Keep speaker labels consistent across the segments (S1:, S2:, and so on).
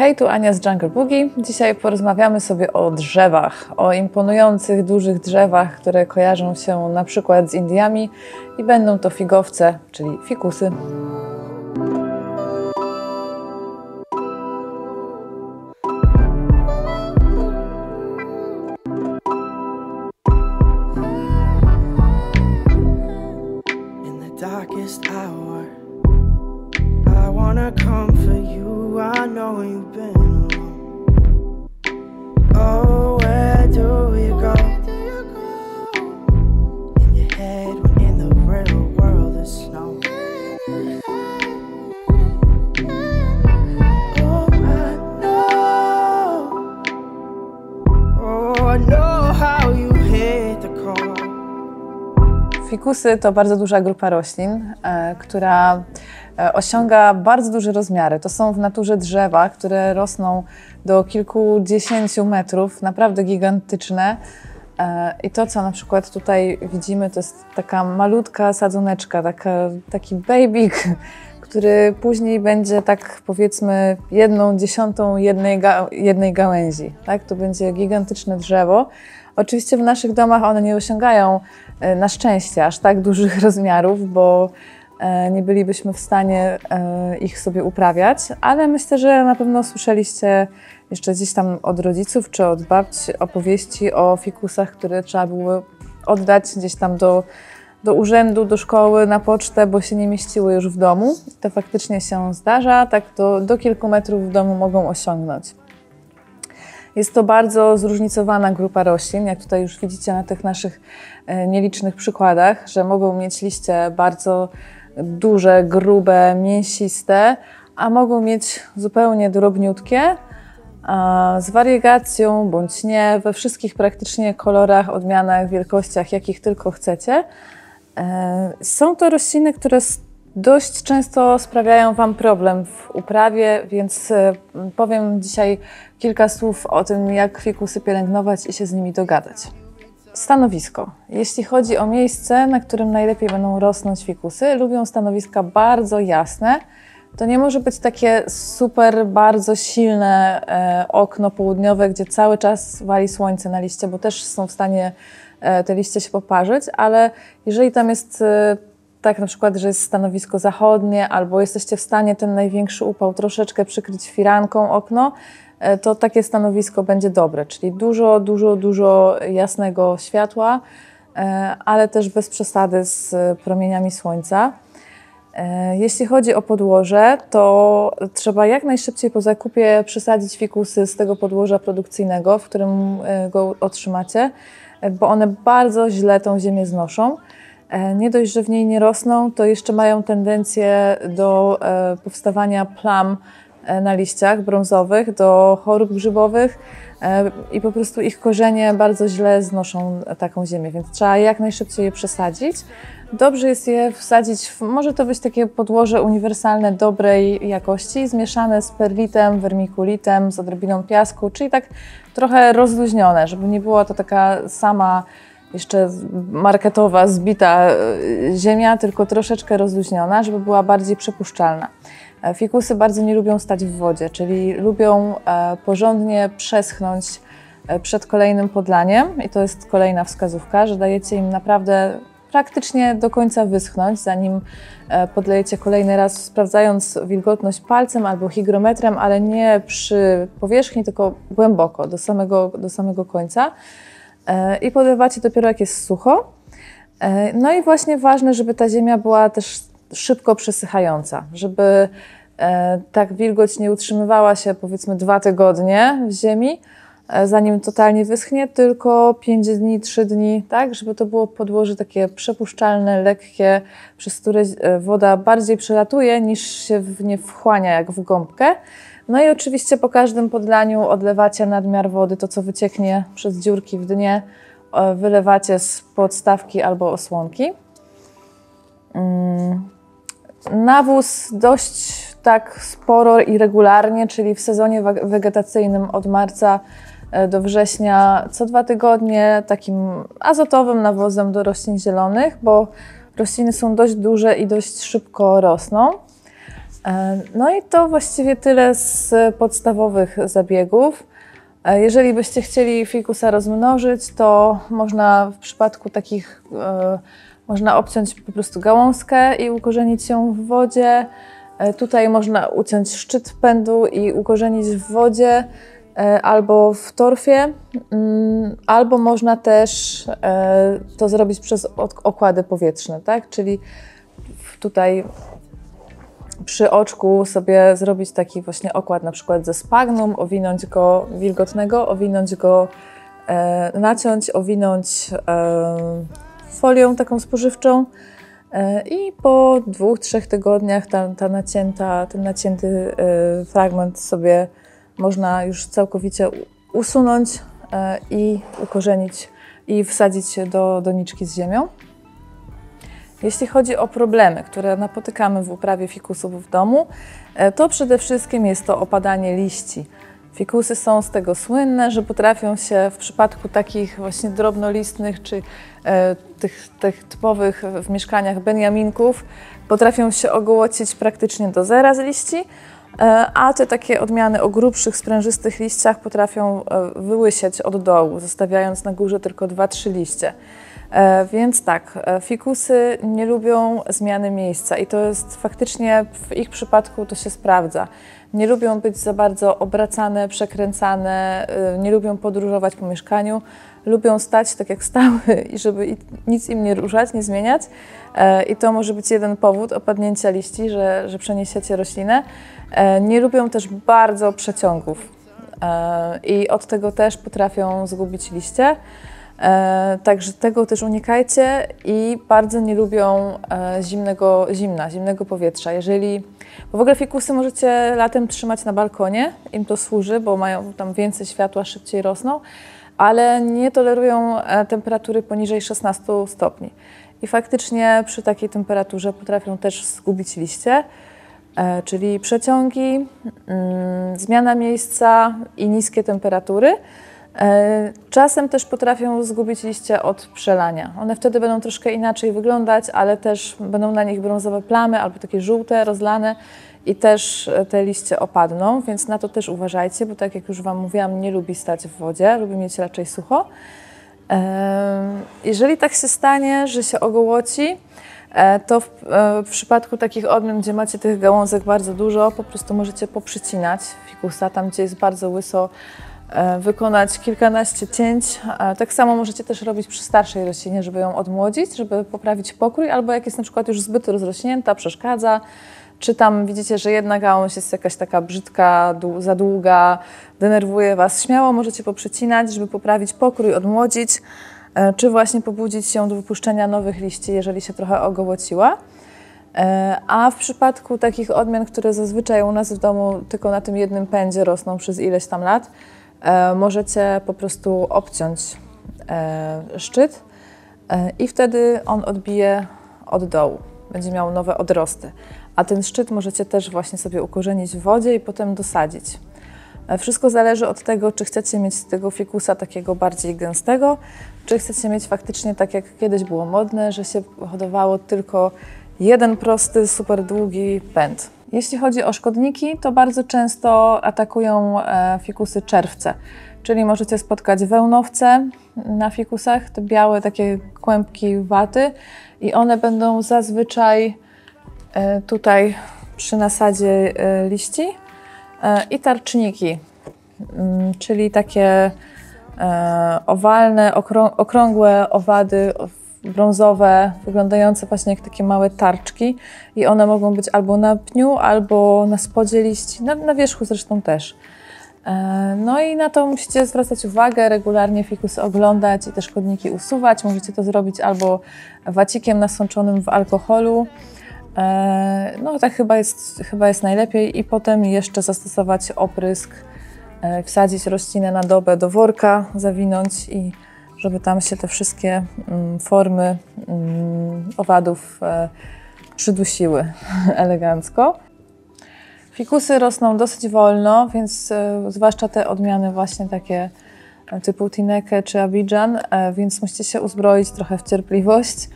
S1: Hej, tu Ania z Jungle Boogie. Dzisiaj porozmawiamy sobie o drzewach, o imponujących, dużych drzewach, które kojarzą się na przykład z Indiami i będą to figowce, czyli fikusy.
S2: darkest hour. Wanna come for you. I know you've been alone. Oh, where do you go?
S1: Fikusy to bardzo duża grupa roślin, e, która e, osiąga bardzo duże rozmiary. To są w naturze drzewa, które rosną do kilkudziesięciu metrów, naprawdę gigantyczne. E, I to, co na przykład tutaj widzimy, to jest taka malutka sadzoneczka, taka, taki babik, który później będzie tak powiedzmy jedną dziesiątą jednej, ga, jednej gałęzi. Tak? To będzie gigantyczne drzewo. Oczywiście w naszych domach one nie osiągają na szczęście aż tak dużych rozmiarów, bo e, nie bylibyśmy w stanie e, ich sobie uprawiać, ale myślę, że na pewno słyszeliście jeszcze gdzieś tam od rodziców czy od babci opowieści o fikusach, które trzeba było oddać gdzieś tam do, do urzędu, do szkoły, na pocztę, bo się nie mieściły już w domu. To faktycznie się zdarza, tak do, do kilku metrów w domu mogą osiągnąć. Jest to bardzo zróżnicowana grupa roślin, jak tutaj już widzicie na tych naszych e, nielicznych przykładach, że mogą mieć liście bardzo duże, grube, mięsiste, a mogą mieć zupełnie drobniutkie, z wariegacją bądź nie, we wszystkich praktycznie kolorach, odmianach, wielkościach, jakich tylko chcecie. E, Są to rośliny, które dość często sprawiają Wam problem w uprawie, więc e, powiem dzisiaj kilka słów o tym, jak fikusy pielęgnować i się z nimi dogadać. Stanowisko. Jeśli chodzi o miejsce, na którym najlepiej będą rosnąć fikusy, lubią stanowiska bardzo jasne. To nie może być takie super, bardzo silne e, okno południowe, gdzie cały czas wali słońce na liście, bo też są w stanie e, te liście się poparzyć, ale jeżeli tam jest tak na przykład, że jest stanowisko zachodnie, albo jesteście w stanie ten największy upał troszeczkę przykryć firanką okno, e, to takie stanowisko będzie dobre, czyli dużo, dużo, dużo jasnego światła, e, ale też bez przesady z promieniami słońca. E, Jeśli chodzi o podłoże, to trzeba jak najszybciej po zakupie przesadzić fikusy z tego podłoża produkcyjnego, w którym go otrzymacie, bo one bardzo źle tą ziemię znoszą. E, Nie dość, że w niej nie rosną, to jeszcze mają tendencję do e, powstawania plam e, na liściach brązowych, do chorób grzybowych i po prostu ich korzenie bardzo źle znoszą taką ziemię, więc trzeba jak najszybciej je przesadzić. Dobrze jest je wsadzić, w, może to być takie podłoże uniwersalne dobrej jakości, zmieszane z perlitem, wermikulitem, z odrobiną piasku, czyli tak trochę rozluźnione, żeby nie była to taka sama jeszcze marketowa, zbita e, ziemia, tylko troszeczkę rozluźniona, żeby była bardziej przepuszczalna. E, Fikusy bardzo nie lubią stać w wodzie, czyli lubią e, porządnie przeschnąć przed kolejnym podlaniem i to jest kolejna wskazówka, że dajecie im naprawdę praktycznie do końca wyschnąć, zanim podlejecie kolejny raz, sprawdzając wilgotność palcem albo hygrometrem, ale nie przy powierzchni, tylko głęboko, do samego, do samego końca. E, I podlewacie dopiero jak jest sucho. E, No i właśnie ważne, żeby ta ziemia była też szybko przesychająca, żeby e, tak wilgoć nie utrzymywała się powiedzmy dwa tygodnie w ziemi, zanim totalnie wyschnie, tylko 5 dni, 3 dni, tak, żeby to było podłoże takie przepuszczalne, lekkie, przez które e, woda bardziej przelatuje niż się w nie wchłania jak w gąbkę. No i oczywiście po każdym podlaniu odlewacie nadmiar wody, to co wycieknie przez dziurki w dnie, e, wylewacie z podstawki albo osłonki. Mm, Nawóz dość tak sporo i regularnie, czyli w sezonie wegetacyjnym od marca e, do września co dwa tygodnie takim azotowym nawozem do roślin zielonych, bo rośliny są dość duże i dość szybko rosną. E, No i to właściwie tyle z podstawowych zabiegów. E, Jeżeli byście chcieli fikusa rozmnożyć, to można w przypadku takich, e, można obciąć po prostu gałązkę i ukorzenić ją w wodzie. E, Tutaj można uciąć szczyt pędu i ukorzenić w wodzie e, albo w torfie, mm, albo można też e, to zrobić przez ok- okłady powietrzne, tak? Czyli tutaj przy oczku sobie zrobić taki właśnie okład na przykład ze spagnum, owinąć go wilgotnego, owinąć go, e, naciąć, owinąć e, folią taką spożywczą e, i po dwóch, trzech tygodniach ta, ta nacięta, ten nacięty e, fragment sobie można już całkowicie usunąć e, i ukorzenić i wsadzić do doniczki z ziemią. Jeśli chodzi o problemy, które napotykamy w uprawie fikusów w domu, e, to przede wszystkim jest to opadanie liści. Fikusy są z tego słynne, że potrafią się w przypadku takich właśnie drobnolistnych czy e, tych, tych typowych w mieszkaniach beniaminków, potrafią się ogołocić praktycznie do zera z liści, a te takie odmiany o grubszych, sprężystych liściach potrafią e, wyłysieć od dołu, zostawiając na górze tylko 2-3 liście. E, Więc tak, e, fikusy nie lubią zmiany miejsca i to jest faktycznie w ich przypadku to się sprawdza. Nie lubią być za bardzo obracane, przekręcane, e, nie lubią podróżować po mieszkaniu, lubią stać tak jak stały i żeby nic im nie ruszać, nie zmieniać. E, I to może być jeden powód opadnięcia liści, że, że przeniesiecie roślinę. E, Nie lubią też bardzo przeciągów e, i od tego też potrafią zgubić liście. Także tego też unikajcie i bardzo nie lubią zimnego, zimna, zimnego powietrza. Jeżeli, bo w ogóle fikusy możecie latem trzymać na balkonie, im to służy, bo mają tam więcej światła, szybciej rosną, ale nie tolerują e, temperatury poniżej 16 stopni. I faktycznie przy takiej temperaturze potrafią też zgubić liście, e, czyli przeciągi, mm, zmiana miejsca i niskie temperatury. E, Czasem też potrafią zgubić liście od przelania. One wtedy będą troszkę inaczej wyglądać, ale też będą na nich brązowe plamy albo takie żółte, rozlane i też e, te liście opadną, więc na to też uważajcie, bo tak jak już Wam mówiłam, nie lubi stać w wodzie, lubi mieć raczej sucho. Jeżeli tak się stanie, że się ogołoci, e, to w, e, w przypadku takich odmian, gdzie macie tych gałązek bardzo dużo, po prostu możecie poprzycinać fikusa, tam gdzie jest bardzo łyso, wykonać kilkanaście cięć. Tak samo możecie też robić przy starszej roślinie, żeby ją odmłodzić, żeby poprawić pokrój, albo jak jest na przykład już zbyt rozrośnięta, przeszkadza, czy tam widzicie, że jedna gałąź jest jakaś taka brzydka, za długa, denerwuje Was, śmiało możecie poprzecinać, żeby poprawić pokrój, odmłodzić, e, czy właśnie pobudzić się do wypuszczenia nowych liści, jeżeli się trochę ogołociła. E, A w przypadku takich odmian, które zazwyczaj u nas w domu tylko na tym jednym pędzie rosną przez ileś tam lat, e, możecie po prostu obciąć szczyt i wtedy on odbije od dołu. Będzie miał nowe odrosty. A ten szczyt możecie też właśnie sobie ukorzenić w wodzie i potem dosadzić. E, Wszystko zależy od tego, czy chcecie mieć tego fikusa takiego bardziej gęstego, czy chcecie mieć faktycznie tak jak kiedyś było modne, że się hodowało tylko jeden prosty, super długi pęd. Jeśli chodzi o szkodniki, to bardzo często atakują e, fikusy czerwce, czyli możecie spotkać wełnowce na fikusach, te białe takie kłębki waty i one będą zazwyczaj tutaj przy nasadzie e, liści e, i tarczniki, mm, czyli takie e, owalne, okrą- okrągłe owady brązowe, wyglądające właśnie jak takie małe tarczki i one mogą być albo na pniu, albo na spodzie liści, na, na wierzchu zresztą też. E, No i na to musicie zwracać uwagę, regularnie fikusy oglądać i te szkodniki usuwać. Możecie to zrobić albo wacikiem nasączonym w alkoholu, E, No tak chyba jest, chyba jest najlepiej i potem jeszcze zastosować oprysk, e, wsadzić roślinę na dobę do worka, zawinąć i żeby tam się te wszystkie mm, formy mm, owadów e, przydusiły elegancko. Fikusy rosną dosyć wolno, więc e, zwłaszcza te odmiany właśnie takie e, typu Tineke czy Abidjan, e, więc musicie się uzbroić trochę w cierpliwość, e,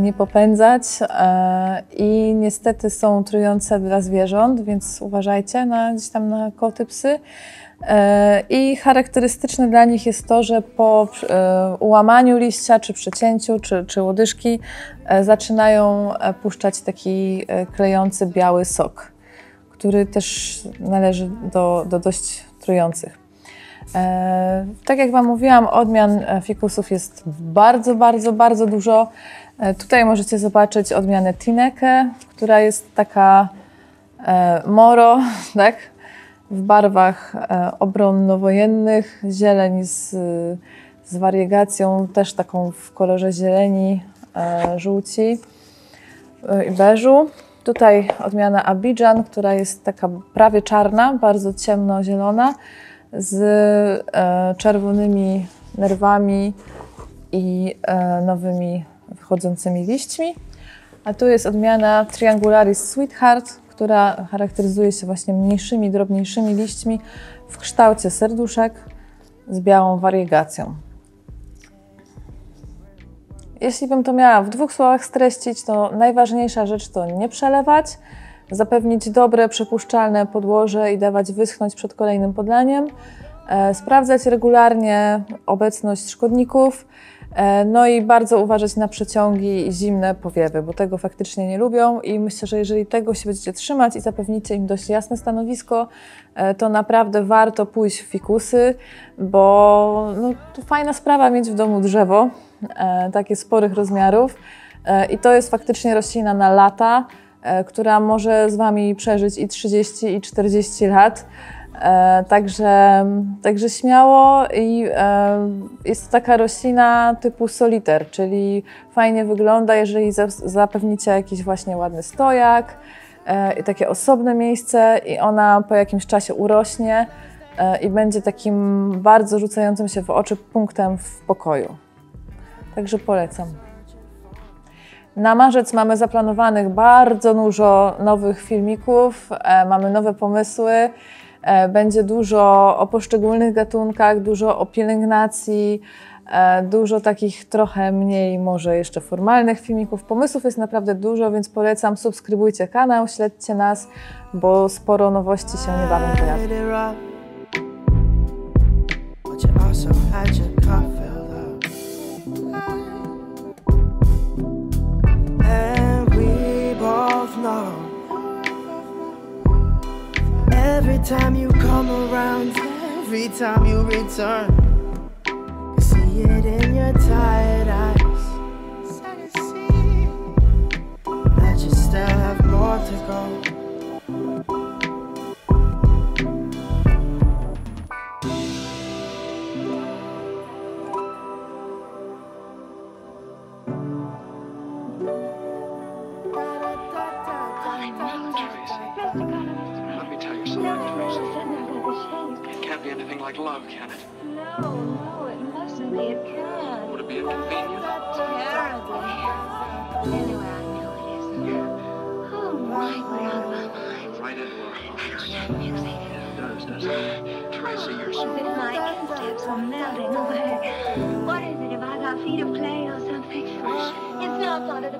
S1: nie popędzać e, i niestety są trujące dla zwierząt, więc uważajcie na, gdzieś tam na koty, psy. E, I charakterystyczne dla nich jest to, że po e, ułamaniu liścia, czy przecięciu, czy, czy łodyżki e, zaczynają e, puszczać taki e, klejący biały sok, który też należy do, do dość trujących. E, tak jak Wam mówiłam, odmian e, fikusów jest bardzo, bardzo, bardzo dużo. E, tutaj możecie zobaczyć odmianę Tineke, która jest taka moro, tak? w barwach obronnowojennych, zieleń z, z wariegacją, też taką w kolorze zieleni, żółci i beżu. Tutaj odmiana Abidjan, która jest taka prawie czarna, bardzo ciemnozielona, z e, czerwonymi nerwami i e, nowymi wychodzącymi liśćmi. A tu jest odmiana Triangularis Sweetheart, która charakteryzuje się właśnie mniejszymi, drobniejszymi liśćmi w kształcie serduszek z białą wariegacją. Jeśli bym to miała w dwóch słowach streścić, to najważniejsza rzecz to nie przelewać, zapewnić dobre, przepuszczalne podłoże i dawać wyschnąć przed kolejnym podlaniem, e, sprawdzać regularnie obecność szkodników, e, no i bardzo uważać na przeciągi i zimne powiewy, bo tego faktycznie nie lubią i myślę, że jeżeli tego się będziecie trzymać i zapewnicie im dość jasne stanowisko, e, to naprawdę warto pójść w fikusy, bo no, to fajna sprawa mieć w domu drzewo, takie sporych rozmiarów i to jest faktycznie roślina na lata, która może z Wami przeżyć i 30 i 40 lat. E, Także, także śmiało i e, jest to taka roślina typu soliter, czyli fajnie wygląda, jeżeli za- zapewnicie jakiś właśnie ładny stojak e, i takie osobne miejsce i ona po jakimś czasie urośnie e, i będzie takim bardzo rzucającym się w oczy punktem w pokoju. Także polecam. Na marzec mamy zaplanowanych bardzo dużo nowych filmików, e, mamy nowe pomysły. E, będzie dużo o poszczególnych gatunkach, dużo o pielęgnacji, e, dużo takich trochę mniej może jeszcze formalnych filmików. Pomysłów jest naprawdę dużo, więc polecam, subskrybujcie kanał, śledźcie nas, bo sporo nowości się niebawem pojawi.
S2: Time you come around, every time you return,
S3: be anything like love, can it?
S4: No, no, it mustn't be. It can't.
S3: Would it be inconvenient?
S4: Terribly. Anyway, I know it isn't. Oh my, we're out of our minds.
S3: Right into our hearts.
S4: That music.
S3: It does, doesn't it? Tracy, you're so...
S4: If my instincts are melting away. What is it? Have I got feet of clay or something? It's not part of the